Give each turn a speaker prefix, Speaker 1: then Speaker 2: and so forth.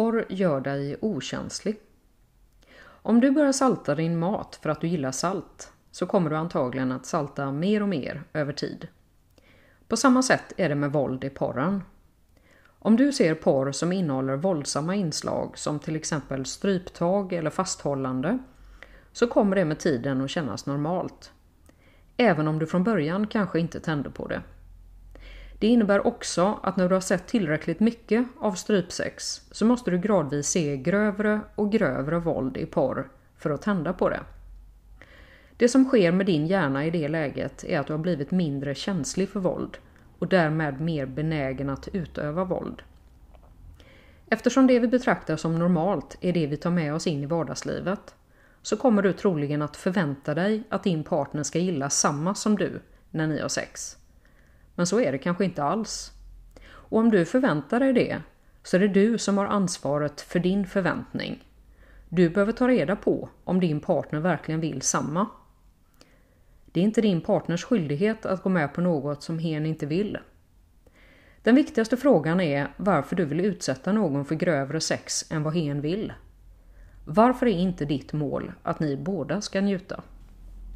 Speaker 1: porr gör dig okänslig. Om du börjar salta din mat för att du gillar salt så kommer du antagligen att salta mer och mer över tid. På samma sätt är det med våld i porren. Om du ser porr som innehåller våldsamma inslag som till exempel stryptag eller fasthållande så kommer det med tiden att kännas normalt. Även om du från början kanske inte tände på det. Det innebär också att när du har sett tillräckligt mycket av strypsex så måste du gradvis se grövre och grövre våld i porr för att tända på det. Det som sker med din hjärna i det läget är att du har blivit mindre känslig för våld och därmed mer benägen att utöva våld. Eftersom det vi betraktar som normalt är det vi tar med oss in i vardagslivet så kommer du troligen att förvänta dig att din partner ska gilla samma som du när ni har sex. Men så är det kanske inte alls. Och om du förväntar dig det så är det du som har ansvaret för din förväntning. Du behöver ta reda på om din partner verkligen vill samma. Det är inte din partners skyldighet att gå med på något som hen inte vill. Den viktigaste frågan är varför du vill utsätta någon för grövre sex än vad hen vill. Varför är inte ditt mål att ni båda ska njuta?